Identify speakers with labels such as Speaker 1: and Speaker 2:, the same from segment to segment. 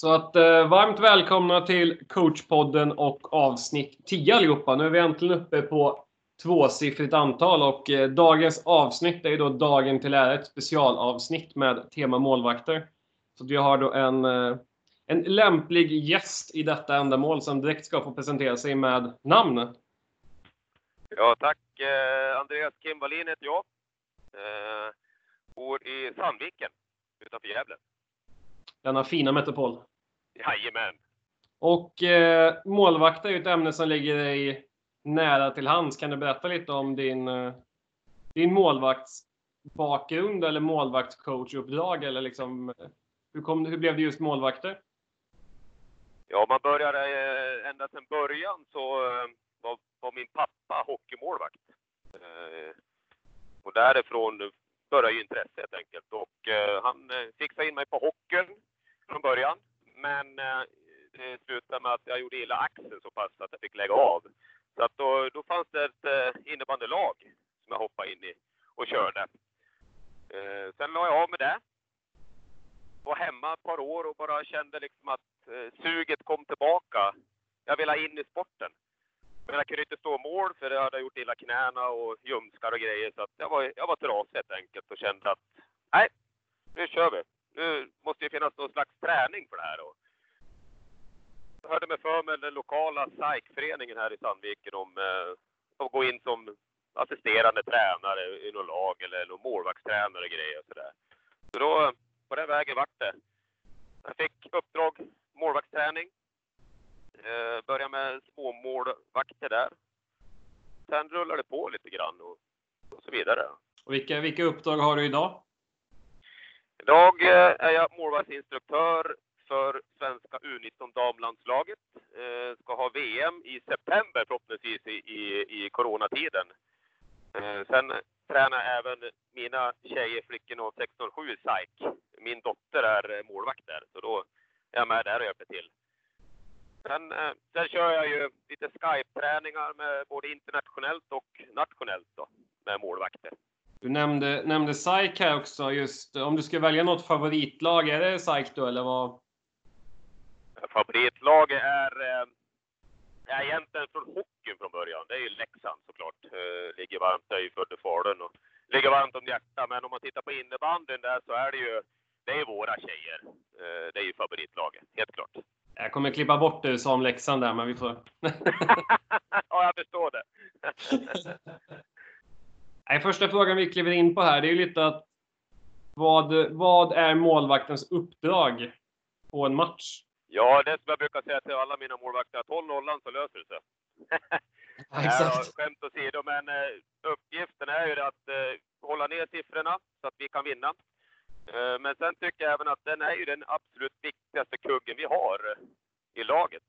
Speaker 1: Så att eh, varmt välkomna till coachpodden och avsnitt 10 allihopa. Nu är vi äntligen uppe på tvåsiffrigt antal och eh, dagens avsnitt är ju då Dagen till ära, ett specialavsnitt med tema målvakter. Så vi har då en, eh, en lämplig gäst i detta ändamål som direkt ska få presentera sig med namn.
Speaker 2: Ja, tack. Eh, Andreas Kim Wallin heter jag. Eh, bor i Sandviken utanför Gävle.
Speaker 1: Denna fina metropol.
Speaker 2: Jajamän.
Speaker 1: Och eh, målvakt är ju ett ämne som ligger dig nära till hands. Kan du berätta lite om din, eh, din målvaktsbakgrund eller målvaktscoachuppdrag? Eller liksom, hur, kom, hur blev det just målvakter?
Speaker 2: Ja, man började eh, ända sedan början så eh, var, var, min pappa hockeymålvakt. Eh, och därifrån började ju intresset helt enkelt. Och eh, han eh, fixade in mig på hockeyn från början. Men eh, det slutade med att jag gjorde illa axeln så pass att jag fick lägga av. Så att då, då fanns det ett eh, innebandylag som jag hoppade in i och körde. Eh, sen la jag av med det. Var hemma ett par år och bara kände liksom att eh, suget kom tillbaka. Jag ville in i sporten. Men jag kunde inte stå mål för jag hade gjort illa knäna och ljumskar och grejer. Så att jag var, jag var trasig helt enkelt och kände att nej, nu kör vi. Nu måste det finnas någon slags träning för det här. Och jag hörde mig för med den lokala SAIK-föreningen här i Sandviken om eh, att gå in som assisterande tränare i något lag eller någon målvaktstränare och grejer och sådär. Så då, på den vägen vart det. Jag fick uppdrag målvaktsträning Eh, började med småmålvakter där. Sen rullade det på lite grann och, och så vidare.
Speaker 1: Och vilka, vilka uppdrag har du idag?
Speaker 2: Idag eh, är jag målvaktsinstruktör för svenska U19 damlandslaget. Eh, ska ha VM i september förhoppningsvis i, i, i coronatiden. Eh, sen tränar även mina tjejer, flickorna 1607 SAIK. Min dotter är målvakt där, så då är jag med där och hjälper till. Sen, sen kör jag ju lite Skype-träningar med både internationellt och nationellt då, med målvakter.
Speaker 1: Du nämnde, nämnde SAIK här också. Just, om du ska välja något favoritlag, är det SAIK då eller vad?
Speaker 2: Favoritlaget är, eh, egentligen från hockeyn från början. Det är ju Leksand såklart. Eh, ligger varmt, jag är ju född i Falun och ligger varmt om hjärtat. Men om man tittar på innebandyn där så är det ju, det är våra tjejer. Eh, det är ju favoritlaget, helt klart.
Speaker 1: Jag kommer klippa bort det som Leksand där, men vi får...
Speaker 2: ja, jag förstår det.
Speaker 1: Nej, första frågan vi kliver in på här, det är ju lite att vad, vad är målvaktens uppdrag på en match?
Speaker 2: Ja, det som jag brukar säga till alla mina målvakter, att håll nollan så löser det sig.
Speaker 1: Ja, exakt.
Speaker 2: skämt åsido, men eh, uppgiften är ju att eh, hålla ner siffrorna så att vi kan vinna. Eh, men sen tycker jag även att den är ju den absolut viktigaste kuggen vi har i laget.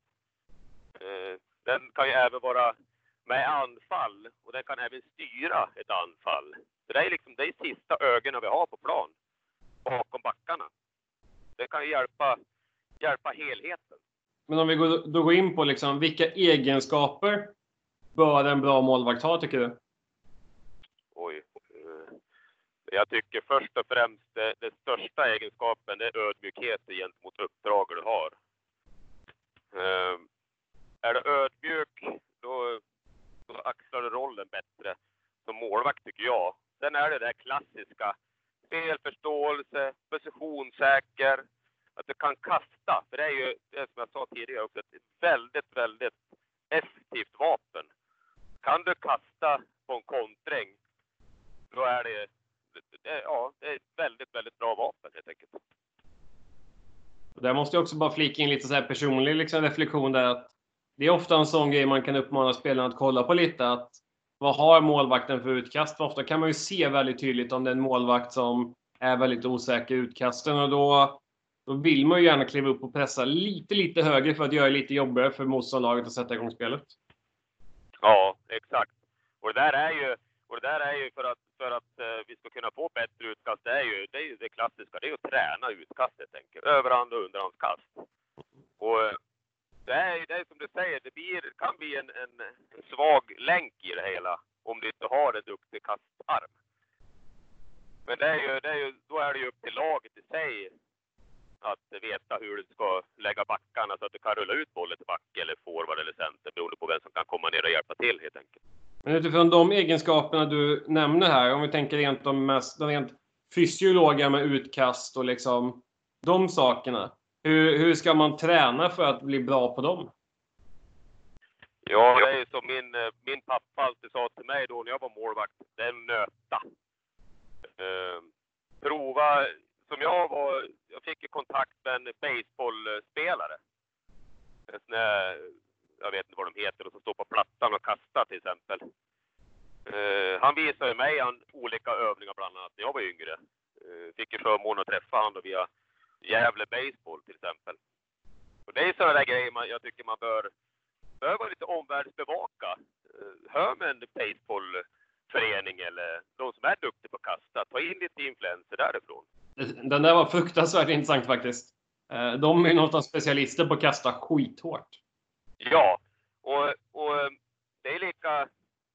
Speaker 2: Den kan ju även vara med anfall och den kan även styra ett anfall. Så det är liksom det är sista ögonen vi har på plan, bakom backarna. Det kan ju hjälpa, hjälpa helheten.
Speaker 1: Men om vi går, då går in på liksom, vilka egenskaper bör en bra målvakt ha, tycker du?
Speaker 2: Jag tycker först och främst det, det största egenskapen det är ödmjukhet gentemot uppdraget du har. Uh, är du ödmjuk, då, så axlar du rollen bättre som målvakt tycker jag. Sen är det det klassiska. Spelförståelse, positionssäker, att du kan kasta. För det är ju, det som jag sa tidigare också, ett väldigt, väldigt effektivt vapen. Kan du kasta på en kontring, då är det ja, det är ett väldigt, väldigt bra vapen helt enkelt.
Speaker 1: Där måste jag också bara flika in lite så här personlig liksom reflektion där att det är ofta en sån grej man kan uppmana spelarna att kolla på lite. Att vad har målvakten för utkast? För ofta kan man ju se väldigt tydligt om det är en målvakt som är väldigt osäker i utkasten och då, då vill man ju gärna kliva upp och pressa lite, lite högre för att göra det lite jobbigare för motståndarlaget att sätta igång spelet.
Speaker 2: Ja, exakt. Och det där är ju, och det där är ju för att för att eh, vi ska kunna få bättre utkast, det är ju det, är ju det klassiska. Det är ju att träna utkast helt enkelt. Överhand och underhandskast. Och det är, det är som du säger, det blir, kan bli en, en, en svag länk i det hela om du inte har en duktig kastarm. Men det är ju, det är ju, då är det ju upp till laget i sig att veta hur du ska lägga backarna så att du kan rulla ut bollen till back eller forward eller center beroende på vem som kan komma ner och hjälpa till helt enkelt.
Speaker 1: Men utifrån de egenskaperna du nämner här, om vi tänker rent de mest de rent fysiologiska med utkast och liksom de sakerna. Hur, hur ska man träna för att bli bra på dem?
Speaker 2: Ja, det är ju som min, min pappa alltid sa till mig då när jag var målvakt. Det är nöta. Eh, prova, som jag var, jag fick ju kontakt med en baseballspelare. En sån jag vet inte vad de heter, och som står på plattan och kastar till exempel. Eh, han visade mig han, olika övningar bland annat när jag var yngre. Eh, fick ju förmånen att träffa honom via Gävle Baseball till exempel. Och det är sådana där grejer man, jag tycker man bör, bör vara lite omvärldsbevaka. Uh, hör med en baseballförening eller de som är duktiga på att kasta, ta in lite influenser därifrån.
Speaker 1: Den där var fruktansvärt intressant faktiskt. De är något av specialister på att kasta skithårt.
Speaker 2: Ja, och, och det är lika,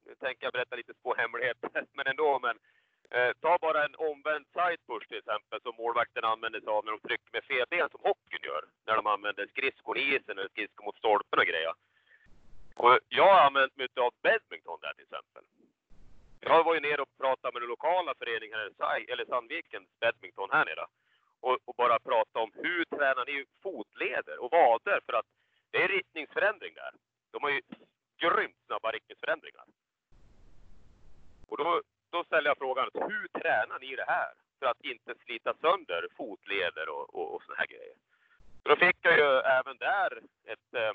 Speaker 2: nu tänker jag berätta lite små hemligheter, men ändå, men eh, ta bara en omvänd side push till exempel som målvakten använder sig av när de trycker med fel ben som hockeyn gör. När de använder skridskon i isen eller skridskon mot stolpen och grejer. Och jag har använt mig av badminton där till exempel. Jag var ju nere och pratade med den lokala föreningen, här eller Sandvikens badminton här nere. Och, och bara prata om hur tränar ni fotleder och vader för att det är riktningsförändring där. De har ju grymt snabba riktningsförändringar. Och då, då ställer jag frågan, hur tränar ni det här? För att inte slita sönder fotleder och, och, och såna här grejer. Så då fick jag ju även där ett eh,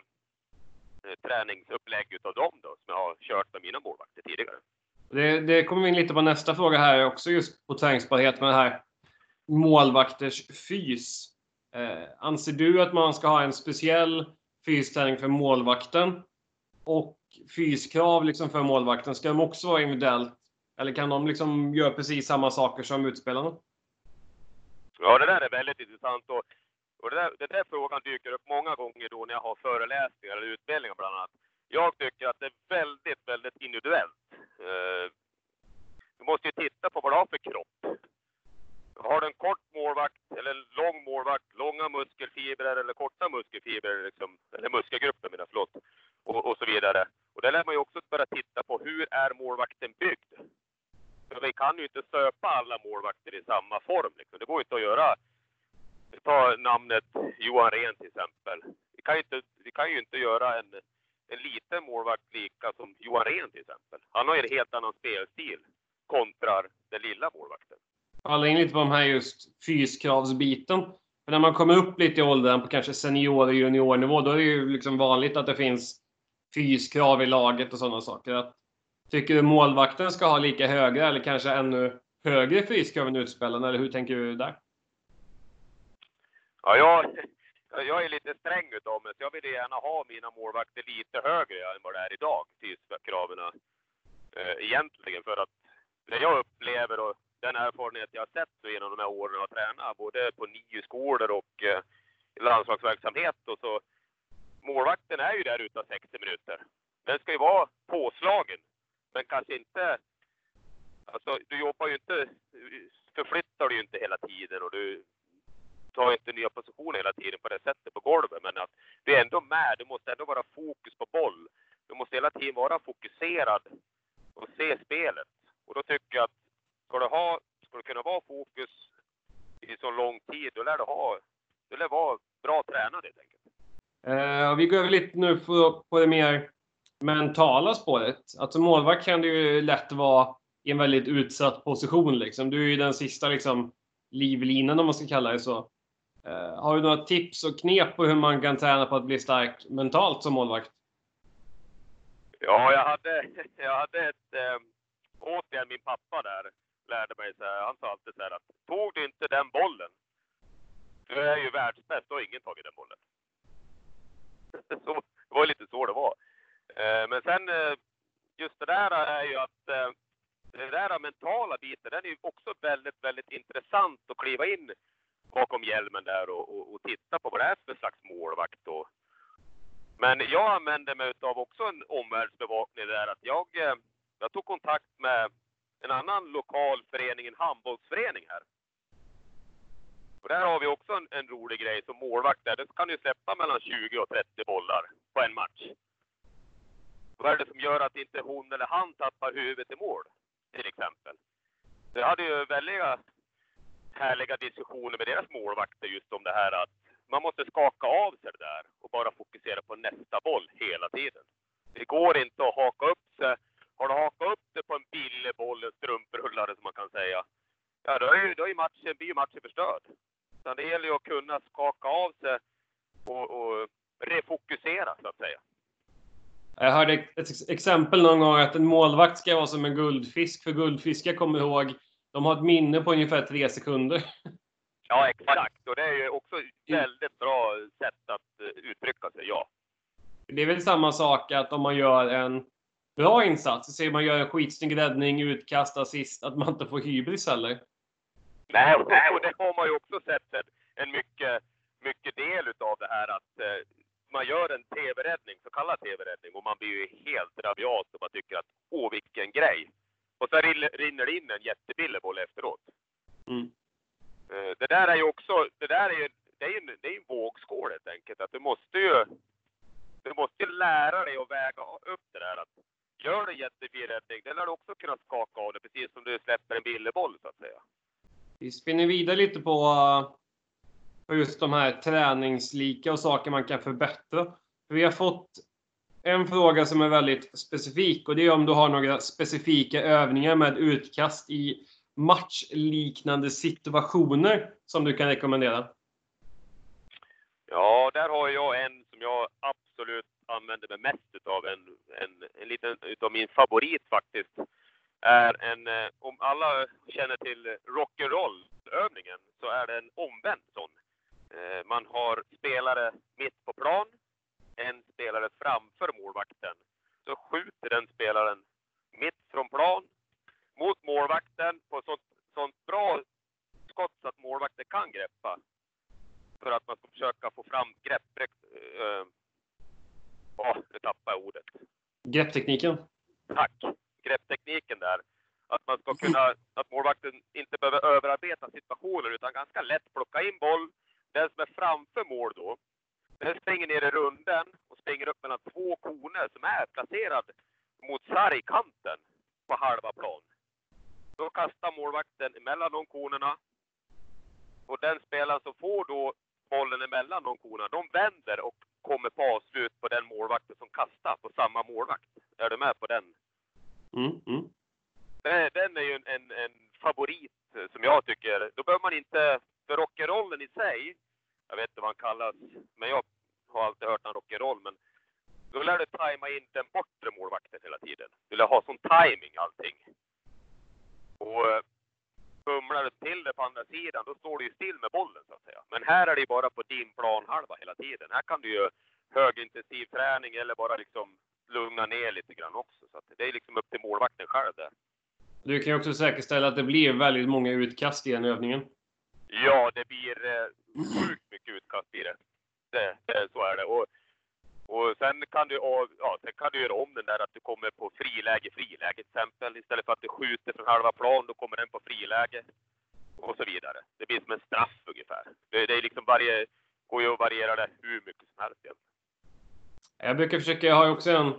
Speaker 2: träningsupplägg utav dem då, som jag har kört med mina målvakter tidigare.
Speaker 1: Det, det kommer vi in lite på nästa fråga här också, just på träningsbarhet med det här målvakters fys. Eh, anser du att man ska ha en speciell fysträning för målvakten och fyskrav liksom för målvakten, ska de också vara individuellt? Eller kan de liksom göra precis samma saker som utspelarna?
Speaker 2: Ja, det där är väldigt intressant. Och, och det där, den där frågan dyker upp många gånger då när jag har föreläsningar eller utbildningar bland annat. Jag tycker att det är väldigt, väldigt individuellt. Eh, du måste ju titta på vad du har för kropp. Har du en kort målvakt eller en lång målvakt, långa muskelfibrer eller korta muskelfibrer, liksom, eller muskelgrupper menar förlåt, och, och så vidare. Och där lär man ju också börja titta på hur är målvakten byggd? För vi kan ju inte stöpa alla målvakter i samma form. Liksom. Det går inte att göra. Ta namnet Johan Rehn till exempel. Vi kan ju inte, vi kan ju inte göra en, en liten målvakt lika som Johan Rehn till exempel. Han har ju en helt annan spelstil kontra den lilla målvakten
Speaker 1: falla in lite på de här just fyskravsbiten. För när man kommer upp lite i åldern på kanske senior och juniornivå, då är det ju liksom vanligt att det finns fyskrav i laget och sådana saker. Att, tycker du målvakten ska ha lika höga eller kanske ännu högre fyskrav än utspelarna, eller hur tänker du där?
Speaker 2: Ja, jag, jag är lite sträng utav mig, så jag vill gärna ha mina målvakter lite högre än vad det är idag, fyskraven. Eh, egentligen, för att det jag upplever och den erfarenhet jag har sett genom de här åren jag har tränat, både på nio skolor och eh, landslagsverksamhet. Och så, målvakten är ju där ute 60 minuter. Den ska ju vara påslagen, men kanske inte... Alltså, du jobbar ju inte... Förflyttar du ju inte hela tiden och du tar inte nya positioner hela tiden på det sättet på golvet. Men att du är ändå med. Du måste ändå vara fokus på boll. Du måste hela tiden vara fokuserad och se spelet. Och då tycker jag att ska du, ha, ska du kunna vara fokus i så lång tid, då lär du ha, du lär vara bra tränad helt enkelt.
Speaker 1: Eh, vi går över lite nu på, på det mer mentala spåret. Alltså målvakt kan det ju lätt vara i en väldigt utsatt position. Liksom. Du är ju den sista liksom, livlinan om man ska kalla det så. Eh, har du några tips och knep på hur man kan träna på att bli stark mentalt som målvakt?
Speaker 2: Ja, jag hade, jag hade ett, äh, återigen min pappa där lärde mig så här, han sa alltid så här att tog du inte den bollen, du är ju världsbäst, då har ingen tagit den bollen. så, det var lite så det var. Eh, men sen, eh, just det där är ju att eh, den där mentala biten, den är ju också väldigt, väldigt intressant att kliva in bakom hjälmen där och, och, och titta på vad det är för slags målvakt. Och. Men jag använder mig av också en omvärldsbevakning där att jag, jag tog kontakt med en annan lokal förening, en handbollsförening här. Och där har vi också en, en rolig grej som målvakt där. Den kan du släppa mellan 20 och 30 bollar på en match. Vad är det som gör att inte hon eller han tappar huvudet i mål? Till exempel. Det hade ju väldiga härliga diskussioner med deras målvakter just om det här att man måste skaka av sig det där och bara fokusera på nästa boll hela tiden. Det går inte att haka upp sig. Har du hakat upp det på en billig boll, en strumprullare som man kan säga, ja då är ju, då är matchen, blir matchen förstörd. Utan det gäller ju att kunna skaka av sig och, och refokusera så att säga.
Speaker 1: Jag hörde ett exempel någon gång att en målvakt ska vara som en guldfisk, för guldfiskar kommer ihåg, de har ett minne på ungefär tre sekunder.
Speaker 2: Ja, exakt. Och det är ju också ett väldigt bra sätt att eh, uttrycka sig, ja.
Speaker 1: Det är väl samma sak att om man gör en bra insats, säger man gör en skitsnygg räddning, utkast, assist, att man inte får hybris heller.
Speaker 2: Nej, och det har man ju också sett en mycket, mycket del utav det här att eh, man gör en TV-räddning, så kallad TV-räddning, och man blir ju helt rabiat och man tycker att åh vilken grej. Och så rinner det in en jättebillig boll efteråt. Mm. Eh, det där är ju också, det där är ju, det är ju det är en vågskål helt enkelt. Att du måste ju, du måste lära dig att väga upp det där. Att gör du en jättefin räddning, det lär du också kunna skaka av det, precis som du släpper en billig boll så att säga.
Speaker 1: Vi spinner vidare lite på, på just de här träningslika och saker man kan förbättra. Vi har fått en fråga som är väldigt specifik och det är om du har några specifika övningar med utkast i matchliknande situationer som du kan rekommendera?
Speaker 2: Ja, där har jag en som jag absolut använder mig mest utav. En, en, en liten utav min favorit faktiskt. Är en, eh, om alla känner till rock'n'roll-övningen så är det en omvänd sån. Eh, man har spelare mitt på plan, en spelare framför målvakten. Så skjuter den spelaren mitt från plan mot målvakten på sånt, sånt bra skott så att målvakten kan greppa. För att man ska försöka få fram grepp... Äh, oh, nu tappade jag ordet.
Speaker 1: Grepptekniken?
Speaker 2: Tack! Grepptekniken där. Att man ska kunna, att målvakten inte behöver överarbeta situationen utan ganska lätt plocka in boll. Den som är framför mål då, den springer ner i runden och springer upp mellan två koner som är placerad mot sargkanten på halva plan. Då kastar målvakten emellan de konerna. Och den spelaren som får då bollen emellan de konerna, de vänder och kommer på avslut på den målvakten som kastar på samma målvakt. Är du med på den?
Speaker 1: Mm, mm.
Speaker 2: Den är ju en, en, en, favorit som jag tycker. Då behöver man inte, för rock'n'rollen i sig, jag vet inte vad han kallas, men jag har alltid hört han rock'n'roll, men då lär du tajma in den bortre målvakten hela tiden. Du lär ha sån timing allting. Och eh, fumlar du till det på andra sidan, då står du ju still med bollen så att säga. Men här är det ju bara på din planhalva hela tiden. Här kan du ju högintensiv träning eller bara liksom lugna ner lite grann också. Så att det är liksom upp till målvakten själv där.
Speaker 1: Du kan ju också säkerställa att det blir väldigt många utkast i den övningen.
Speaker 2: Ja, det blir eh, sjukt mycket utkast i det det, det så är det. Och och sen kan du, ja, sen kan du göra om den där att du kommer på friläge, friläge till exempel. Istället för att du skjuter från halva plan, då kommer den på friläge. Och så vidare. Det blir som en straff ungefär. Det, det är liksom varje, går ju att variera det hur mycket som helst egentligen.
Speaker 1: Jag brukar försöka, jag har ju också en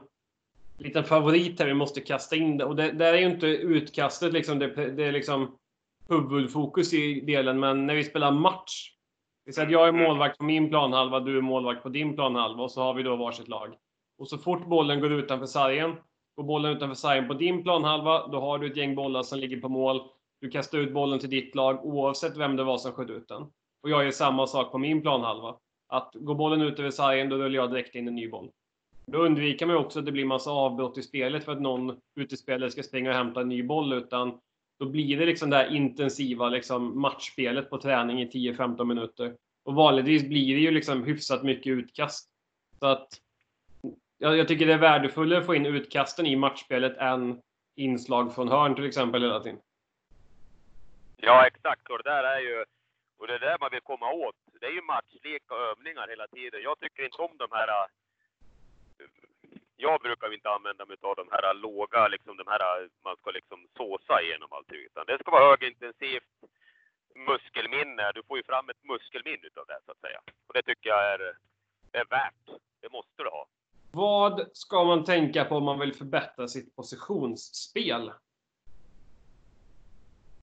Speaker 1: liten favorit här vi måste kasta in. Det. Och det där är ju inte utkastet liksom, det, det är liksom huvudfokus i delen. Men när vi spelar match vi att jag är målvakt på min planhalva, du är målvakt på din planhalva och så har vi då varsitt lag. Och så fort bollen går utanför sargen, går bollen utanför sargen på din planhalva, då har du ett gäng bollar som ligger på mål. Du kastar ut bollen till ditt lag oavsett vem det var som sköt ut den. Och jag gör samma sak på min planhalva. Att går bollen ut över sargen, då rullar jag direkt in en ny boll. Då undviker man också att det blir massa avbrott i spelet för att någon utespelare ska springa och hämta en ny boll, utan då blir det liksom det här intensiva liksom matchspelet på träning i 10-15 minuter. Och vanligtvis blir det ju liksom hyfsat mycket utkast. Så att jag, jag tycker det är värdefullare att få in utkasten i matchspelet än inslag från hörn till exempel hela tiden.
Speaker 2: Ja, exakt. Och det där är ju och det är där man vill komma åt. Det är ju matchlika övningar hela tiden. Jag tycker inte om de här jag brukar inte använda mig av de här låga, liksom de här man ska liksom såsa igenom allting. Utan det ska vara högintensivt. muskelminne. Du får ju fram ett muskelminne utav det så att säga. Och det tycker jag är, är värt. Det måste du ha.
Speaker 1: Vad ska man tänka på om man vill förbättra sitt positionsspel?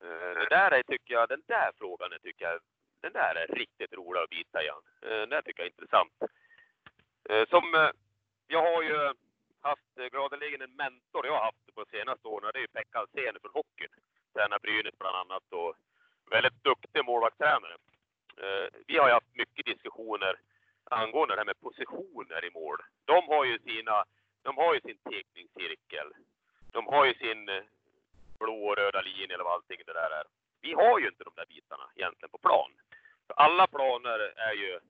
Speaker 2: Eh, det där är, tycker jag, den där frågan är, tycker jag, den där är riktigt rolig att bita i. Eh, den där tycker jag är intressant. Eh, som, jag har ju haft eh, gladeligen en mentor jag har haft på senaste åren. Det är ju Pekka Alsen från hockeyn. Tränar Brynäs bland annat och väldigt duktig målvaktstränare. Eh, vi har ju haft mycket diskussioner angående det här med positioner i mål. De har ju sina, de har ju sin teckningscirkel. De har ju sin eh, blå och röda linje eller vad allting det där är. Vi har ju inte de där bitarna egentligen på plan. För alla planer är ju,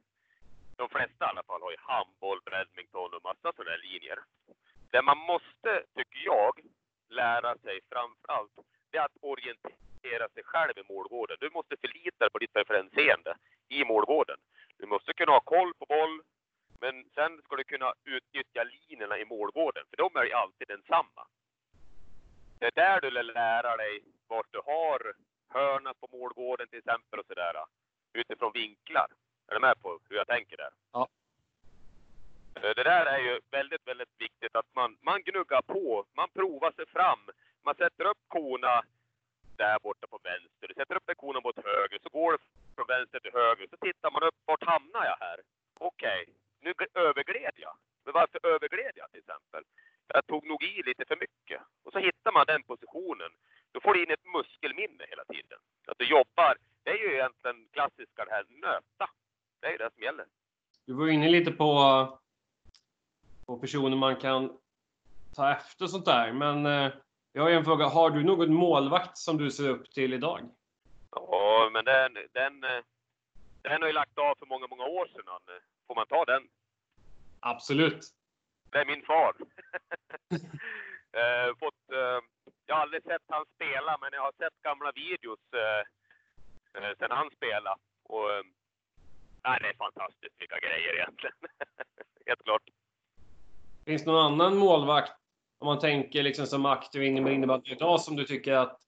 Speaker 2: de flesta i alla fall, har ju handboll, badminton och massa sådana linjer. Det man måste, tycker jag, lära sig framförallt, det är att orientera sig själv i målgården. Du måste förlita dig på ditt preferensseende i målgården. Du måste kunna ha koll på boll, men sen ska du kunna utnyttja linjerna i målgården, för de är ju alltid densamma. Det är där du lär lära dig vart du har hörna på målgården till exempel och sådär. Utifrån vinklar. Är du med på hur jag tänker där?
Speaker 1: Ja.
Speaker 2: Eh, det där är ju väldigt, väldigt viktigt att man, man gnuggar på, man provar sig fram. Man sätter upp korna där borta på vänster. Du sätter upp en kona mot höger, så går det från vänster till höger. Så tittar man upp, vart hamnar jag här? Okej, okay, nu övergled jag. Men varför övergled jag till exempel? Jag tog nog i lite för mycket. Och så hittar man den positionen. Då får du in ett muskelminne hela tiden. Att du jobbar. Det är ju egentligen klassiska det här, nöta. Det är det som gäller.
Speaker 1: Du var inne lite på, på personer man kan ta efter sånt där. Men eh, jag har en fråga. Har du någon målvakt som du ser upp till idag?
Speaker 2: Ja, men den, den, den har ju lagt av för många, många år sedan. Får man ta den?
Speaker 1: Absolut.
Speaker 2: Det är min far. eh, fått, eh, jag har aldrig sett han spela, men jag har sett gamla videos eh, eh sen han spelade. Och, eh, det är fantastiskt vilka grejer egentligen. Helt klart.
Speaker 1: Finns det någon annan målvakt om man tänker liksom som aktiv inom innebandy idag som du tycker att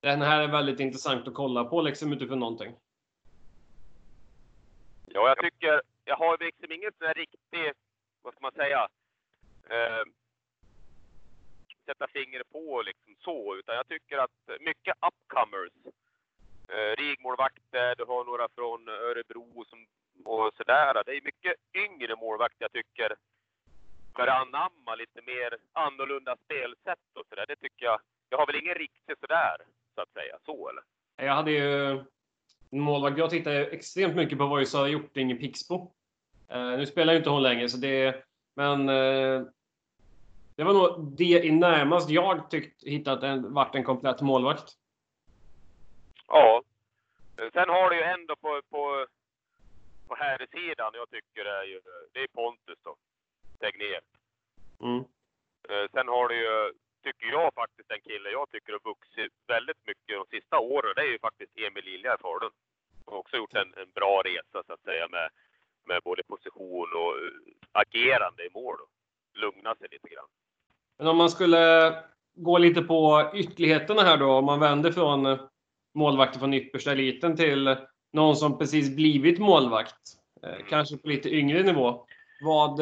Speaker 1: den här är väldigt intressant att kolla på liksom utifrån någonting?
Speaker 2: Ja, jag tycker, jag har liksom ingen sån här riktig, vad ska man säga, eh, sätta fingret på liksom så, utan jag tycker att mycket upcomers, eh, rigmålvakter, du har några från Örebro som, och sådär. Det är mycket yngre målvakter jag tycker börja anamma lite mer annorlunda spelsätt och sådär. Det tycker jag. Jag har väl ingen riktig sådär, så att säga. Så eller?
Speaker 1: Jag hade ju en målvakt jag tittade extremt mycket på var ju Sara Hjorting i Pixbo. Uh, nu spelar ju inte hon längre, så det... Men uh, det var nog det i närmast jag tyckt hittat en, vart en komplett målvakt.
Speaker 2: Ja. Sen har du ju ändå på, på, på här sidan jag tycker det är ju, det är Pontus då. Tegnér.
Speaker 1: Mm.
Speaker 2: Eh, sen har du ju, tycker jag faktiskt, en kille jag tycker har vuxit väldigt mycket de sista åren. Det är ju faktiskt Emil Lilja i Falun. Har också gjort en, en bra resa så att säga med, med både position och eh, agerande i mål. Då. Lugna sig lite grann.
Speaker 1: Men om man skulle gå lite på ytterligheterna här då, om man vänder från eh, målvakter från yppersta eliten till någon som precis blivit målvakt, mm. kanske på lite yngre nivå. Vad,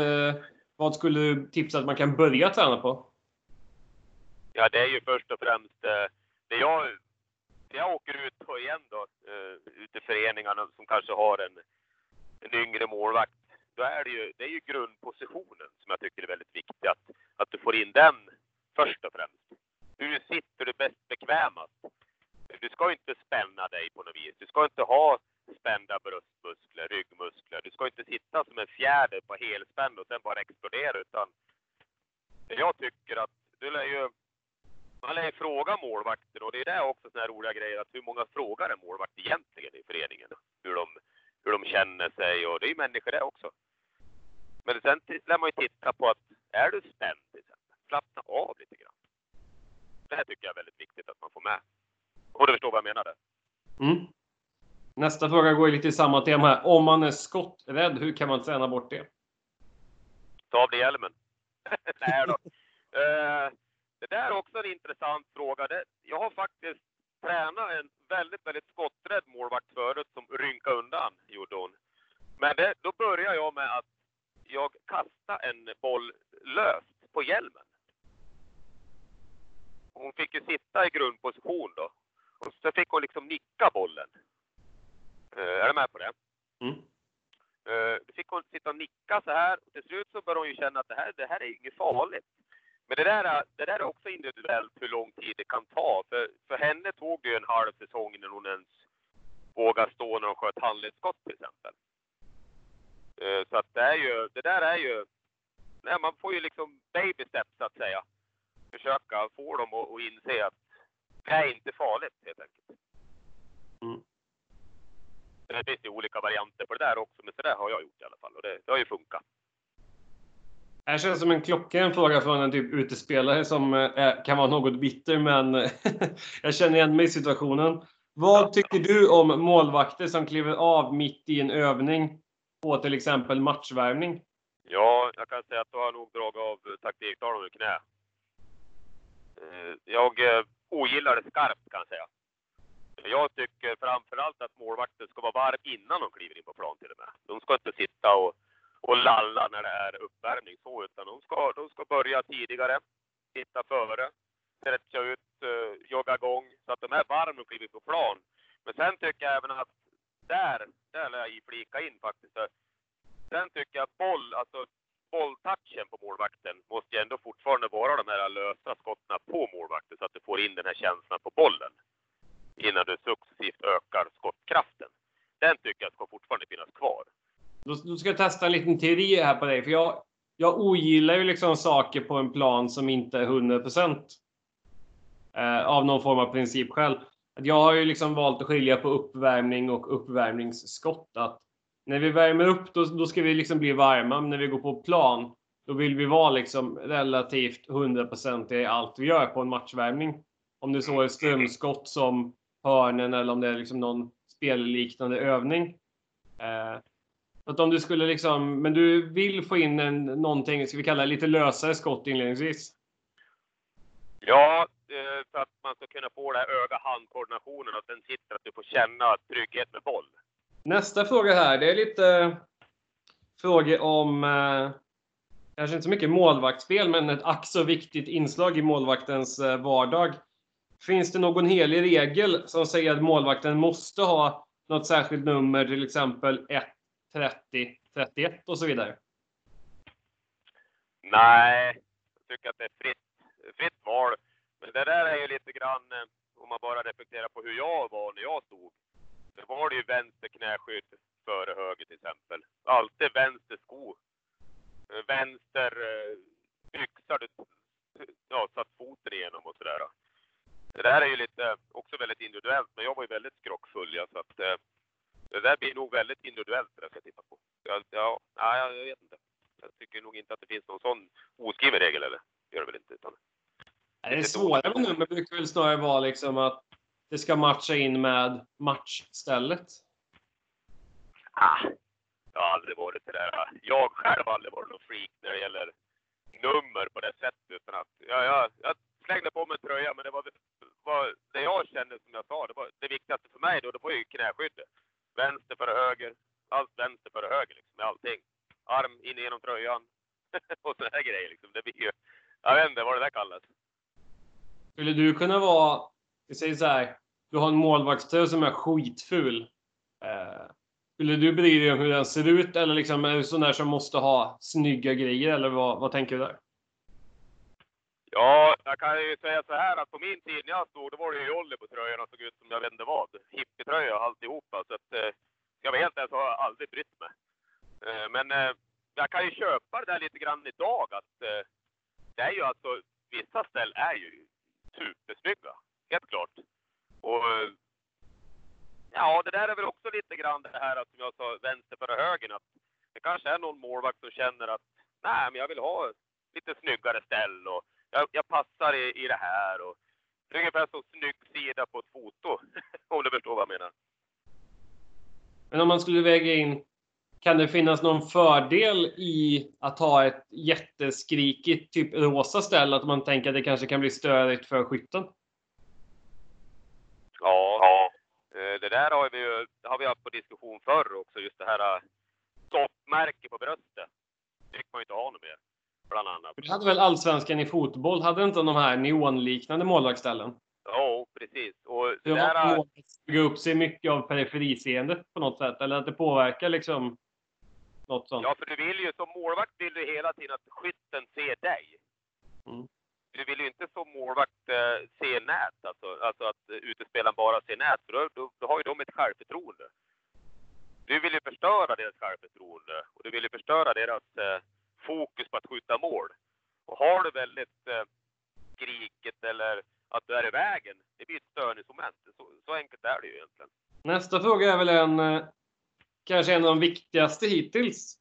Speaker 1: vad skulle du tipsa att man kan börja träna på?
Speaker 2: Ja, det är ju först och främst eh, det jag, det jag åker ut på igen då, eh, ute i föreningarna som kanske har en, en yngre målvakt. Då är det ju, det är ju grundpositionen som jag tycker är väldigt viktig. Att, att du får in den först och främst. Hur sitter du bäst bekvämast? Du ska inte spänna dig på något vis. Du ska inte ha spända bröstmuskler, ryggmuskler. Du ska inte sitta som en fjäder på helspänn och sen bara explodera utan jag tycker att du lär ju man lär ju fråga målvakter och det är det också sådana här roliga grejer att hur många frågar en målvakt egentligen i föreningen? Hur de, hur de känner sig och det är ju människor det också. Men sen lär man ju titta på att är du spänd till exempel, slappna av lite grann. Det här tycker jag är väldigt viktigt att man får med. Och du förstår vad jag menar där.
Speaker 1: Mm. Nästa fråga går lite i samma tema här. Om man är skotträdd, hur kan man träna bort det?
Speaker 2: Ta av dig hjälmen. Nej då. Uh, det där är också en intressant fråga. Det, jag har faktiskt tränat en väldigt, väldigt skotträdd målvakt förut som rynkade undan, gjorde hon. Men det, då började jag med att jag kastade en boll löst på hjälmen. Hon fick ju sitta i grundposition då. Och så fick hon liksom nicka bollen. Uh, är du med på det? Mm. Uh, då fick hon sitta och nicka så här. Och till slut så började hon ju känna att det här, det här är inget farligt. Men det där, det där är också individuellt hur lång tid det kan ta. För, för henne tog det ju en halv säsong innan hon ens vågade stå när hon sköt handledsskott till exempel. Uh, så att det är ju, det där är ju, nej, man får ju liksom baby steps så att säga. Försöka få dem att, att inse att det är inte farligt helt enkelt. Mm. Det finns ju olika varianter på det där också, men så där har jag gjort i alla fall och det, det har ju funkat.
Speaker 1: Det här känns som en klockren fråga från en typ utespelare som eh, kan vara något bitter, men jag känner igen mig i situationen. Vad tycker du om målvakter som kliver av mitt i en övning på till exempel matchvärmning?
Speaker 2: Ja, jag kan säga att du har nog dragit av taktiktalen ur knä. Eh, jag eh, ogillar det skarpt kan jag säga. Jag tycker framförallt att målvakten ska vara varm innan de kliver in på plan till och med. De ska inte sitta och, och lalla när det är uppvärmning så, utan de ska, de ska börja tidigare, sitta före, stretcha ut, uh, jogga igång så att de är varma och kliver på plan. Men sen tycker jag även att där, där lär jag flika in faktiskt. Sen tycker jag att boll, alltså bolltouchen på målvakten måste ju ändå fortfarande vara de här lösa skotten på målvakten så att du får in den här känslan på bollen innan du successivt ökar skottkraften. Den tycker jag ska fortfarande finnas kvar.
Speaker 1: Då, ska jag testa en liten teori här på dig, för jag, jag ogillar ju liksom saker på en plan som inte är 100 eh, av någon form av principskäl. Jag har ju liksom valt att skilja på uppvärmning och uppvärmningsskott. Att när vi värmer upp, då, då ska vi liksom bli varma. Men när vi går på plan, då vill vi vara liksom relativt 100% i allt vi gör på en matchvärmning. Om det så är strömskott som hörnen eller om det är liksom någon spelliknande övning. Eh, att om du skulle liksom, men du vill få in en, någonting, ska vi kalla det lite lösare skott inledningsvis?
Speaker 2: Ja, eh, för att man ska kunna få den här öga-handkoordinationen, och sen sitter, att du får känna trygghet med boll.
Speaker 1: Nästa fråga här, det är lite eh, frågor om, eh, kanske inte så mycket målvaktsspel, men ett ack så viktigt inslag i målvaktens eh, vardag. Finns det någon helig regel som säger att målvakten måste ha något särskilt nummer, till exempel 1, 30, 31 och så vidare?
Speaker 2: Nej, jag tycker att det är fritt, fritt val. Men det där är ju lite grann, om man bara reflekterar på hur jag var när jag stod. Då var det ju vänster knäskydd före höger till exempel. Alltid vänster sko. Eh, vänster eh, byxa du ja, satt foten igenom och sådär. Det där är ju lite, också väldigt individuellt, men jag var ju väldigt skrockfull ja, så att eh, det där blir nog väldigt individuellt det jag ska titta på. Ja, ja, ja, jag vet inte. Jag tycker nog inte att det finns någon sån oskriven regel eller? Det gör det väl inte. Utan,
Speaker 1: det, det svåra med nummer brukar väl snarare vara liksom att det ska matcha in med matchstället?
Speaker 2: Ah, jag har aldrig varit det där. Jag själv har aldrig varit någon freak när det gäller nummer på det sättet. Utan att, ja, jag, jag slängde på mig en tröja, men det var, var det jag kände som jag sa. Det, var, det viktigaste för mig då, det var ju knäskyddet. Vänster före höger. Allt vänster före höger liksom, med allting. Arm in genom tröjan. och sådana här grejer liksom. Det blir ju, jag vet inte vad det där kallas.
Speaker 1: Skulle du kunna vara, vi säger så här, du har en målvaktströja som är skitful. Eh, skulle du bry dig om hur den ser ut eller liksom är du sån där som måste ha snygga grejer eller vad, vad tänker du där?
Speaker 2: Ja, jag kan ju säga så här att på min tid när jag stod, då var det ju Jolly på tröjorna såg ut som jag vet inte vad. Hippietröja alltihopa. Så att, eh, jag vet inte så har jag aldrig brytt mig. Eh, men eh, jag kan ju köpa det där lite grann idag att eh, det är ju alltså, vissa ställ är ju supersnygga. Helt klart. Och ja, det där är väl också lite grann det här att, som jag sa, vänster före höger. Att det kanske är någon målvakt som känner att nej, men jag vill ha lite snyggare ställ och jag, jag passar i, i det här. Och, det är ungefär som snygg sida på ett foto, om du förstår vad jag menar.
Speaker 1: Men om man skulle väga in, kan det finnas någon fördel i att ha ett jätteskrikigt, typ rosa ställ? Att man tänker att det kanske kan bli störigt för skytten?
Speaker 2: Det där har vi ju har vi haft på diskussion förr också, just det här stoppmärke på bröstet. Det fick man ju inte ha något mer, bland annat.
Speaker 1: Du hade väl allsvenskan i fotboll? Hade inte de här neonliknande målvaktsställen?
Speaker 2: Ja, precis. Och
Speaker 1: Hur
Speaker 2: där,
Speaker 1: bygga upp sig mycket av periferiseendet på något sätt? Eller att det påverkar liksom något sånt?
Speaker 2: ja, för du vill ju som målvakt vill du hela tiden att skytten ser dig.
Speaker 1: Mm.
Speaker 2: Du vill ju inte som målvakt eh, se nät, alltså, alltså att utespelaren bara ser nät, för då, då, då har ju de ett självförtroende. Du vill ju förstöra deras självförtroende och du vill ju förstöra deras eh, fokus på att skjuta mål. Och har du väldigt eh, skriket eller att du är i vägen, det blir ett störningsmoment. Så, så enkelt är det ju egentligen.
Speaker 1: Nästa fråga är väl en, eh, kanske en av de viktigaste hittills.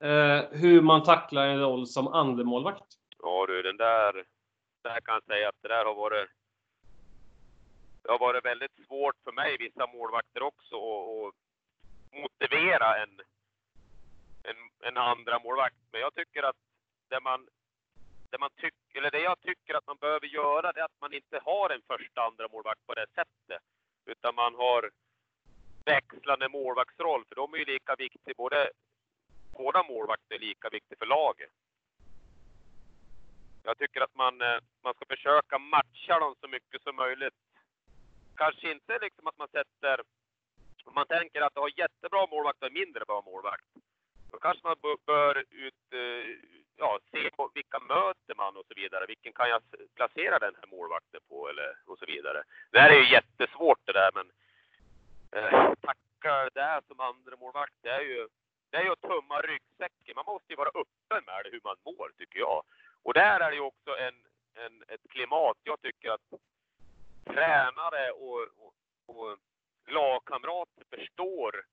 Speaker 1: Eh, hur man tacklar en roll som andremålvakt.
Speaker 2: Ja du, den där, där kan jag säga att det där har varit det har varit väldigt svårt för mig, vissa målvakter också, att motivera en, en, en andra målvakt. Men jag tycker att det man, det man tycker, eller det jag tycker att man behöver göra, det är att man inte har en första andra målvakt på det sättet. Utan man har växlande målvaktsroll, för de är ju lika viktiga, både, båda målvakter är lika viktiga för laget. Jag tycker att man, eh, man ska försöka matcha dem så mycket som möjligt. Kanske inte liksom att man sätter... Om man tänker att du har jättebra målvakt och mindre bra målvakt. Då kanske man bör ut, eh, ja, se på vilka möter man och så vidare. Vilken kan jag placera den här målvakten på eller och så vidare. Det här är ju jättesvårt det där men eh, tackar det som andra målvakt det är ju det är ju att tumma ryggsäcken. Man måste ju vara öppen med det, hur man mår tycker jag. Och där är det ju också en, en, ett klimat jag tycker att tränare och, och, och lagkamrater förstår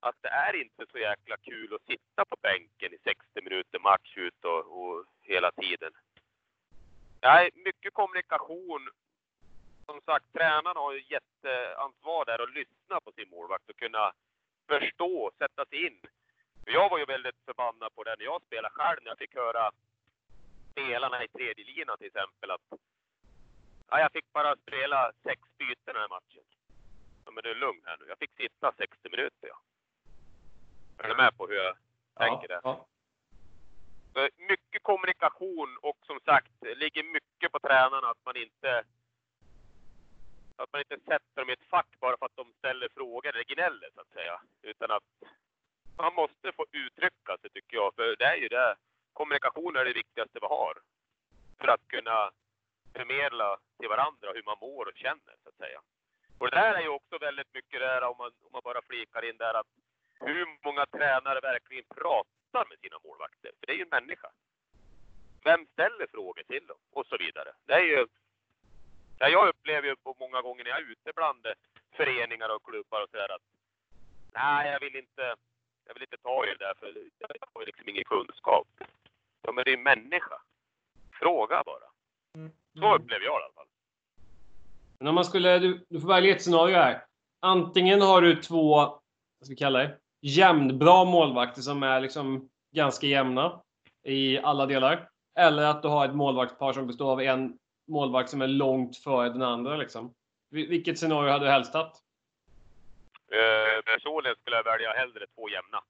Speaker 2: att det är inte så jäkla kul att sitta på bänken i 60 minuter match ut och, och hela tiden. Nej, mycket kommunikation. Som sagt, tränarna har ju jätteansvar där att lyssna på sin målvakt och kunna förstå, sätta sig in. Jag var ju väldigt förbannad på det när jag spelade själv, när jag fick höra spelarna i tredje linan till exempel att ja, jag fick bara spela sex byten den här matchen. Ja, men du är lugn här nu. Jag fick sitta 60 minuter. Ja. Är du med på hur jag ja, tänker det? Ja. Mycket kommunikation och som sagt, det ligger mycket på tränarna att man inte att man inte sätter dem i ett fack bara för att de ställer frågor eller gnäller så att säga. Utan att man måste få uttrycka sig tycker jag. För det är ju det. Kommunikation är det viktigaste vi har. För att kunna förmedla till varandra hur man mår och känner så att säga. Och det där är ju också väldigt mycket där om man, om man bara flikar in där att hur många tränare verkligen pratar med sina målvakter. För det är ju en människa. Vem ställer frågor till dem? Och så vidare. Det är ju... Ja, jag upplever ju på många gånger när jag är ute bland föreningar och klubbar och sådär att nej, jag vill inte, jag vill inte ta i det där för jag har liksom ingen kunskap. Ja, men det är en människa. Fråga bara. Mm. Så upplever jag det i alla fall.
Speaker 1: Men om man skulle, du, du får välja ett scenario här. Antingen har du två, vad ska vi kalla det, jämnbra målvakter som är liksom ganska jämna i alla delar. Eller att du har ett målvaktspar som består av en målvakt som är långt före den andra. Liksom. Vilket scenario hade du helst haft?
Speaker 2: Eh, personligen skulle jag välja hellre två jämna.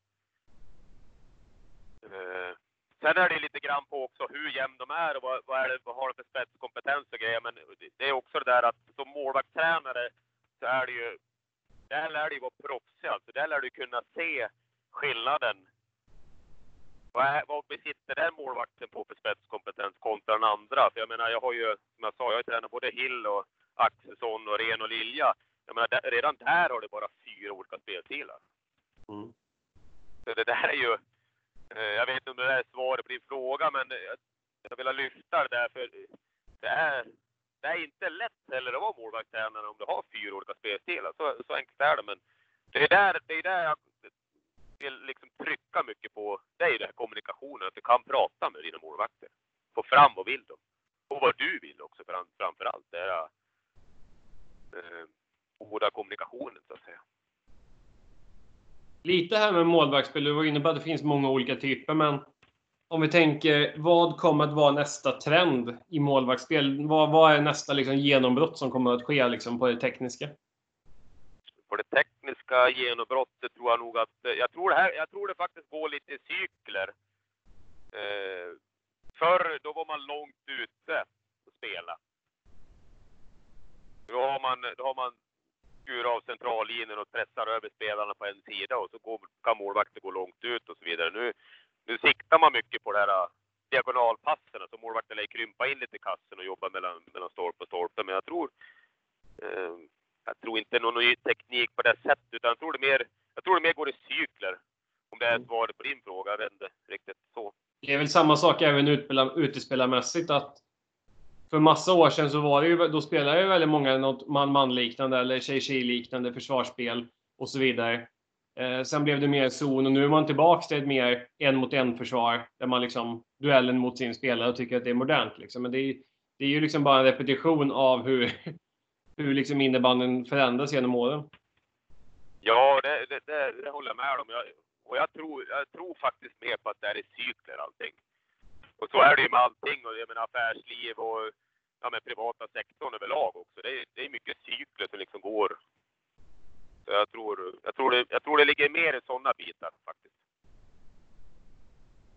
Speaker 2: Eh, sen är det lite grann på också hur jämn de är och vad, vad, är det, vad har de för spetskompetens och grejer. Men det är också det där att som målvaktstränare så är det ju där lär du vara proffsig alltså. Där lär du kunna se skillnaden. Vad, är, vad besitter den målvakten på för spetskompetens kontra den andra? För jag menar, jag har ju, som jag sa, jag har tränat både Hill och Axelsson och Ren och Lilja. Jag menar, där, redan där har du bara fyra olika spelstilar. Mm. Så det där är ju, Eh, jag vet inte om det är svaret på din fråga, men jag, vill lyfta det där för det är, det är inte lätt heller att vara målvaktstränare om du har fyra olika spelstilar. Så, så enkelt är det. Men det är där, det är där jag vill liksom trycka mycket på. Det är ju den här kommunikationen, att du kan prata med dina målvakter. Få fram vad vill de? Och vad du vill också framför allt. Det är eh, goda kommunikationen så att säga.
Speaker 1: Lite här med målvaktsspel, du var inne på att det finns många olika typer, men om vi tänker, vad kommer att vara nästa trend i målvaktsspel? Vad, vad är nästa liksom, genombrott som kommer att ske liksom, på det tekniska?
Speaker 2: På det tekniska genombrottet tror jag nog att, jag tror det här, jag tror det faktiskt går lite i cykler. Eh, förr, då var man långt ute och spela. Då har man, då har man skurit av centrallinjen och pressar över spelarna på en sida och så går, kan målvakten gå långt ut och så vidare. Nu, nu siktar man mycket på det här diagonalpassen, så målvakten lär krympa in lite i kassen och jobba mellan, mellan stolpe och stolpe. Men jag tror, eh, jag tror inte någon ny teknik på det sättet, utan jag tror det mer, jag tror det mer går i cykler. Om det är mm. svaret på din fråga, jag vet inte riktigt så.
Speaker 1: Det är väl samma sak även utespelarmässigt att för massa år sedan så var det ju, då spelade ju väldigt många något man-man-liknande eller tjej-tjej-liknande försvarsspel och så vidare. Eh, sen blev det mer zon och nu är man tillbaks till ett mer en mot en försvar där man liksom duellen mot sin spelare och tycker att det är modernt. Liksom. Men det är, det är ju liksom bara en repetition av hur, hur liksom innebanden förändras genom åren.
Speaker 2: Ja, det, det, det, det håller jag med om. Jag, och jag tror, jag tror faktiskt mer på att det är i cykler allting. Och så är det ju med allting. Och jag menar affärsliv och ja, med privata sektorn överlag också. Det är, det är mycket cykler som liksom går. Så jag tror, jag tror, det, jag tror det ligger mer i sådana bitar faktiskt.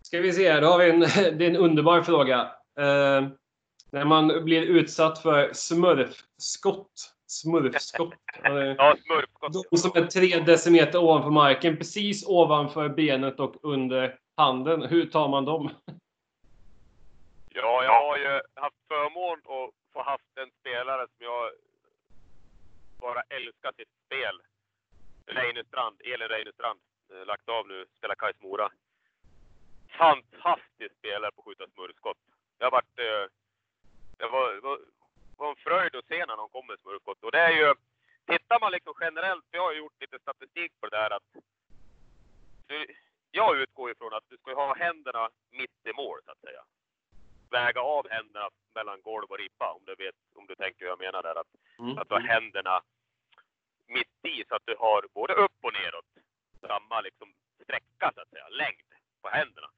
Speaker 1: Ska vi se, då har vi en, det är en underbar fråga. Eh, när man blir utsatt för smurfskott. Smurfskott.
Speaker 2: ja, smurfskott.
Speaker 1: De som är tre decimeter ovanför marken, precis ovanför benet och under handen. Hur tar man dem?
Speaker 2: Ja, jag har ju haft förmån att få haft en spelare som jag bara älskar sitt spel. Reinestrand, Elin Reinestrand. Eh, lagt av nu, spelar Kais Mora. Fantastisk spelare på att skjuta smurfskott. Jag varit, eh, det var, var, var en fröjd att se när de kom med smurfskott. Och det är ju, tittar man liksom generellt, jag har gjort lite statistik på det där att jag utgår ifrån att du ska ha händerna mitt i mål så att säga väga av händerna mellan golv och ribba om du vet, om du tänker hur jag menar där. Att, mm. att du har händerna mitt i så att du har både upp och neråt samma liksom sträcka så att säga, längd på händerna.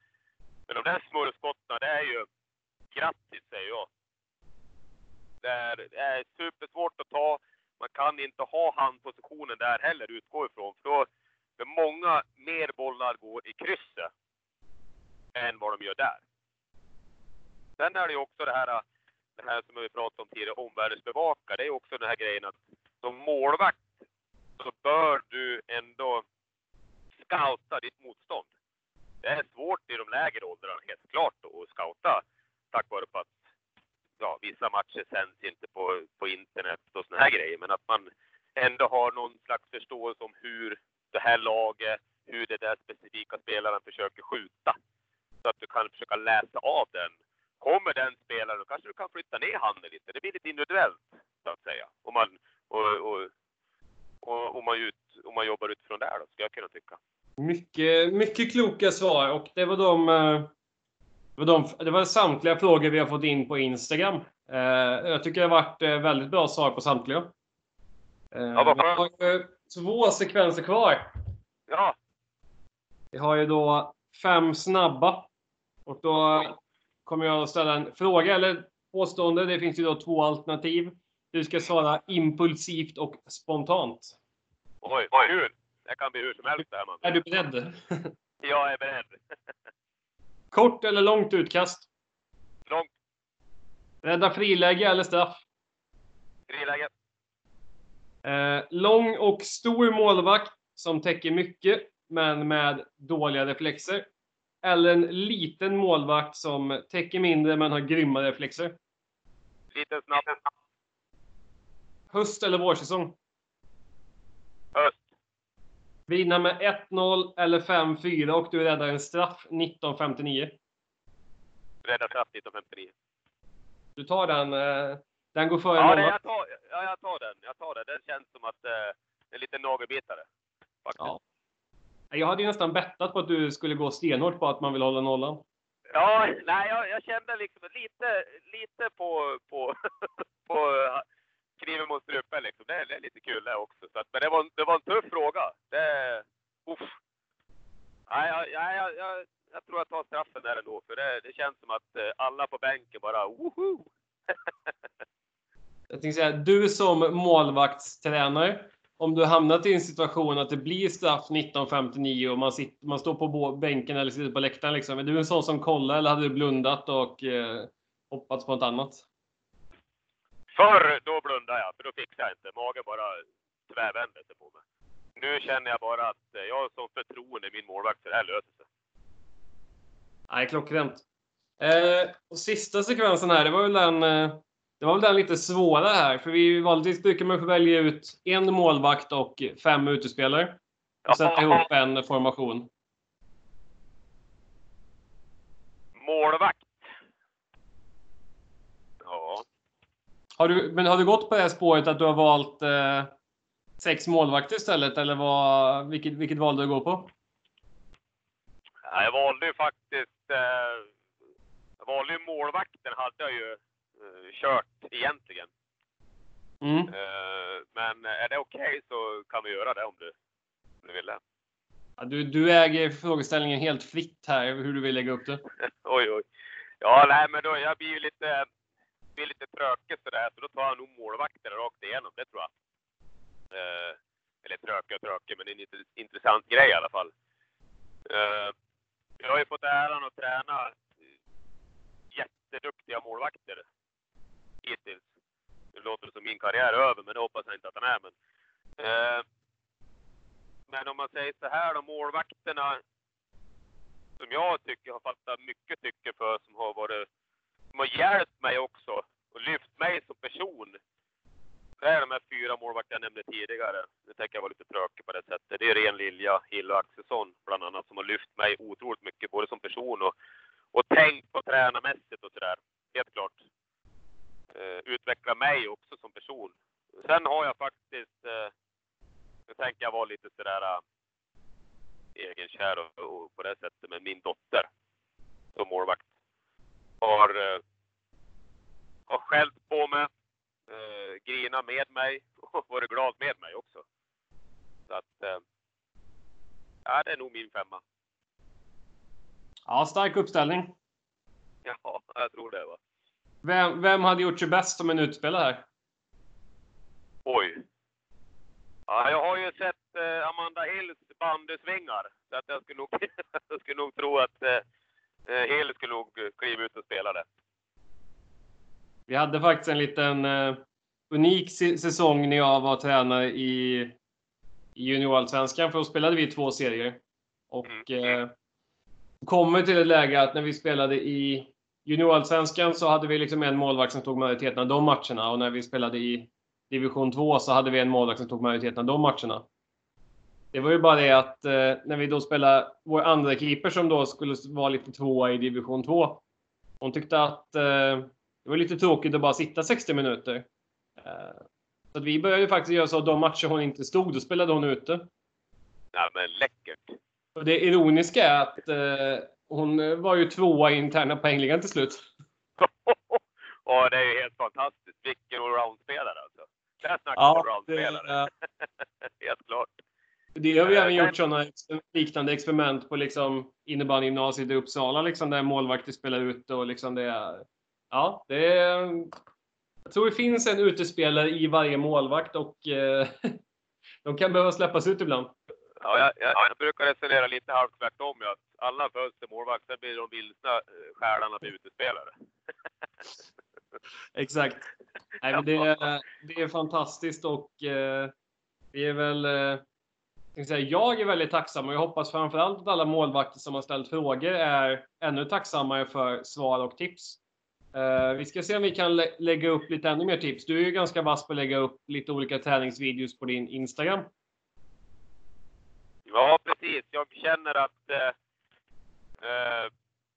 Speaker 2: Men de där smurfskotten, det är ju grattis säger jag. Det är, det är supersvårt att ta. Man kan inte ha handpositionen där heller, utgå ifrån. För då, för många mer bollar går i krysset än vad de gör där. Sen är det ju också det här, det här som vi pratade om tidigare, omvärldsbevaka. Det är också den här grejen att som målvakt så bör du ändå scouta ditt motstånd. Det är svårt i de lägre åldrarna helt klart då, att scouta tack vare på att ja, vissa matcher sänds inte på, på internet och såna här grejer. Men att man ändå har någon slags förståelse om hur det här laget, hur det där specifika spelaren försöker skjuta. Så att du kan försöka läsa av den kommer den spelaren, då kanske du kan flytta ner handen lite. Det blir lite individuellt, så att säga. Om man, och, och, och, och man, ut, om man jobbar utifrån där, då, ska jag kunna tycka.
Speaker 1: Mycket, kloka svar och det var de, eh, det var, de, det var samtliga frågor vi har fått in på Instagram. Eh, jag tycker det har varit eh, väldigt bra svar på samtliga. Ja, vi har två sekvenser kvar.
Speaker 2: Ja.
Speaker 1: Vi har ju då fem snabba. Och då kommer jag att ställa en fråga eller påstående. Det finns ju då två alternativ. Du ska svara impulsivt och spontant.
Speaker 2: Oj, oj, hur? Det kan bli hur som helst det här man.
Speaker 1: Är du beredd?
Speaker 2: jag är beredd.
Speaker 1: Kort eller långt utkast?
Speaker 2: Långt.
Speaker 1: Rädda friläge eller straff?
Speaker 2: Friläge.
Speaker 1: Eh, lång och stor målvakt som täcker mycket, men med dåliga reflexer. Eller en liten målvakt som täcker mindre men har grymma reflexer?
Speaker 2: Liten snabb.
Speaker 1: Höst eller vårsäsong? Vinna med 1-0 eller 5-4 och du räddar en straff 1959.
Speaker 2: Rädda straff 1959.
Speaker 1: Du tar den. Eh, den går före
Speaker 2: ja, jag tar, ja, jag tar den. Jag tar den. Den känns som att eh, en liten nagelbitare. Faktiskt. Ja.
Speaker 1: Jag hade ju nästan bettat på att du skulle gå stenhårt på att man vill hålla nollan.
Speaker 2: Ja, nej, jag, jag kände liksom lite, lite på, på, på kniven mot strupen liksom. Det, det, är lite kul det också. Så att, men det var, det var en tuff fråga. Det, uff. Nej, jag, jag, jag, jag tror jag tar straffen där ändå. För det, det känns som att eh, alla på bänken bara woho!
Speaker 1: jag tänkte säga, du som målvaktstränare om du hamnat i en situation att det blir straff 19.59 och man, sitter, man står på bänken eller sitter på läktaren liksom. Är du en sån som kollar eller hade du blundat och eh, hoppats på något annat?
Speaker 2: Förr, då blundade jag, för då fixade jag inte. Magen bara tvärvände sig på mig. Nu känner jag bara att jag har sån förtroende i min målvakt, så det här löser sig.
Speaker 1: Nej, klockrent. Eh, och sista sekvensen här, det var väl den eh, det var väl den lite svåra här, för vi vanligtvis brukar man få välja ut en målvakt och fem utespelare. Och sätta ihop en formation.
Speaker 2: Målvakt? Ja.
Speaker 1: Har du, men har du gått på det spåret att du har valt eh, sex målvakter istället, eller vad, vilket, vilket valde du att gå på?
Speaker 2: jag valde ju faktiskt... Eh, jag valde ju målvakten, hade jag ju uh, kört egentligen. Mm. Uh, men är det okej okay så kan vi göra det om du, om du vill det.
Speaker 1: Ja, du, du äger frågeställningen helt fritt här, hur du vill lägga upp det.
Speaker 2: oj, oj. Ja, nej, men då, jag blir ju lite, blir lite trökigt sådär, så då tar jag nog målvakten rakt igenom, det tror jag. Eh, eller trökigt och trökigt, men det är en intressant grej i alla fall. Eh, jag har ju fått äran att träna jätteduktiga målvakter hittills. Nu låter det som min karriär är över, men det hoppas jag inte att den är. Men, eh, men om man säger så här då, målvakterna som jag tycker har fattat mycket tycke för, som har varit, som har hjälpt mig också och lyft mig som person. Det är de här fyra målvakter jag nämnde tidigare. Nu tänker jag vara lite tråkig på det sättet. Det är Ren Lilja, Hill och Axelsson bland annat som har lyft mig otroligt mycket, både som person och, och tänkt på tränarmässigt och sådär. Helt klart eh, utveckla mig också som person. Sen har jag faktiskt, eh, nu tänker jag vara lite sådär eh, egenkär och, och på det sättet med min dotter som målvakt. Har, eh, har skällt på mig, eh, grinat med mig och varit glad med mig också. Så att, eh, ja det är nog min femma.
Speaker 1: Ja, stark uppställning.
Speaker 2: Ja, jag tror det. Va?
Speaker 1: Vem, vem hade gjort sig bäst som en utspelare här?
Speaker 2: Oj. Ja, jag har ju sett eh, Amanda Hills bandysvingar. Så att jag, skulle nog, jag skulle nog tro att eh, eh, Hill skulle nog kliva ut och spela det.
Speaker 1: Vi hade faktiskt en liten eh, unik säsong när jag var tränare i, i juniorallsvenskan. För då spelade vi två serier. Och mm. eh, kommer till ett läge att när vi spelade i juniorallsvenskan så hade vi liksom en målvakt som tog majoriteten av de matcherna och när vi spelade i division 2 så hade vi en målvakt som tog majoriteten av de matcherna. Det var ju bara det att eh, när vi då spelade vår andra keeper som då skulle vara lite tvåa i division 2. Hon tyckte att eh, det var lite tråkigt att bara sitta 60 minuter. Eh, så vi började faktiskt göra så att de matcher hon inte stod, då spelade hon ute.
Speaker 2: Ja, men läckert.
Speaker 1: Och det ironiska är att eh, hon eh, var ju tvåa i interna poängligan till slut.
Speaker 2: Ja, det är ju helt fantastiskt. Vilken allround-spelare alltså. Där snackar ja, allround-spelare. helt klart.
Speaker 1: Det har vi även gjort sådana liknande experiment på liksom innebandygymnasiet i Uppsala, liksom, där målvakter spelar ute och liksom det är... Ja, det är... Jag tror det finns en utespelare i varje målvakt och eh, de kan behöva släppas ut ibland.
Speaker 2: Ja, jag, jag, jag brukar resonera lite halvt tvärtom. Att alla föds till målvakt, sen blir de vilsna eh, själarna blir utespelare.
Speaker 1: Exakt. Nej, det, är, det är fantastiskt och eh, vi är väl... Eh, jag, är väldigt tacksam och jag hoppas framförallt att alla målvakter som har ställt frågor är ännu tacksammare för svar och tips. Eh, vi ska se om vi kan lä lägga upp lite ännu mer tips. Du är ju ganska vass på att lägga upp lite olika träningsvideos på din Instagram.
Speaker 2: Ja, precis. Jag känner att eh, eh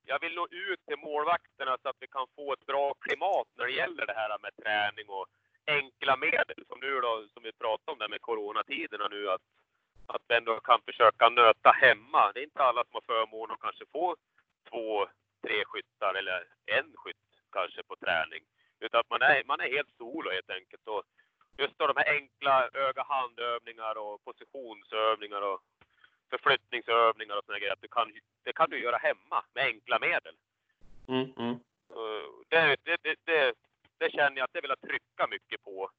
Speaker 2: jag vill nå ut till målvakterna så att vi kan få ett bra klimat när det gäller det här med träning och enkla medel. Som nu då, som vi pratade om där med coronatiderna nu, att, att vi ändå kan försöka nöta hemma. Det är inte alla som har förmånen att kanske få två, tre skyttar eller en skytt kanske på träning. Utan att man är, man är helt solo helt enkelt. Och just då de här enkla öga-handövningar och positionsövningar och förflyttningsövningar och sådana grejer. Att du kan, det kan du göra hemma med enkla medel.
Speaker 1: Mm, mm.
Speaker 2: Det, det, det, det, känner jag att det vill jag trycka mycket på.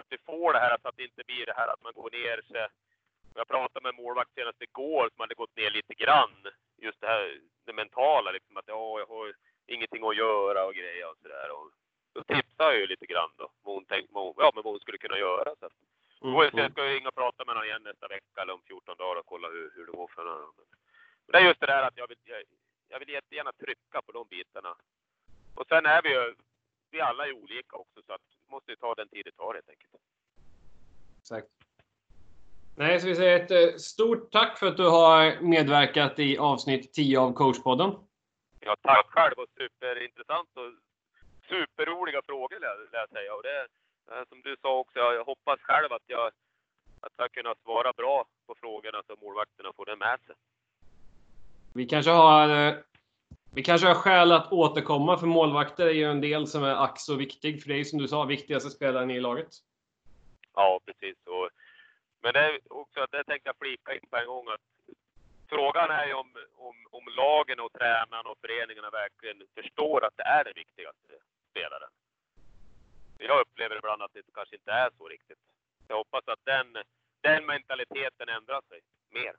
Speaker 2: Att vi får det här så att det inte blir det här att man går ner sig. Jag pratade med målvakt senast igår som hade gått ner lite grann. Just det här det mentala liksom att ja, jag har ingenting att göra och grejer och sådär. Då tipsade jag ju lite grann då. Vad hon tänkte, ja, men vad hon skulle kunna göra. Så att, mm. Jag ska ringa och prata med honom igen nästa vecka eller om 14 dagar och kolla hur, hur det går för honom. Men det är just det där att jag vill, jag, jag vill jättegärna trycka på de bitarna. Och sen är vi ju, vi alla är olika också så att måste ta den tid det tar helt enkelt.
Speaker 1: Exakt. Nej, så vi säger ett eh, stort tack för att du har medverkat i avsnitt 10 av coachpodden.
Speaker 2: Ja, tack själv och superintressant och superroliga frågor lär jag säga. Och det, som du sa också, jag hoppas själv att jag, att jag kunnat svara bra på frågorna så målvakterna får det med sig.
Speaker 1: Vi kanske har eh, vi kanske har skäl att återkomma för målvakter är ju en del som är ack så viktig för dig som du sa, viktigaste spelaren i laget.
Speaker 2: Ja, precis. Och, men det är också det tänkte jag flika in på en gång att frågan är ju om, om, om lagen och tränarna och föreningarna verkligen förstår att det är den viktigaste spelaren. Jag upplever ibland att det kanske inte är så riktigt. Jag hoppas att den, den mentaliteten ändrar sig mer.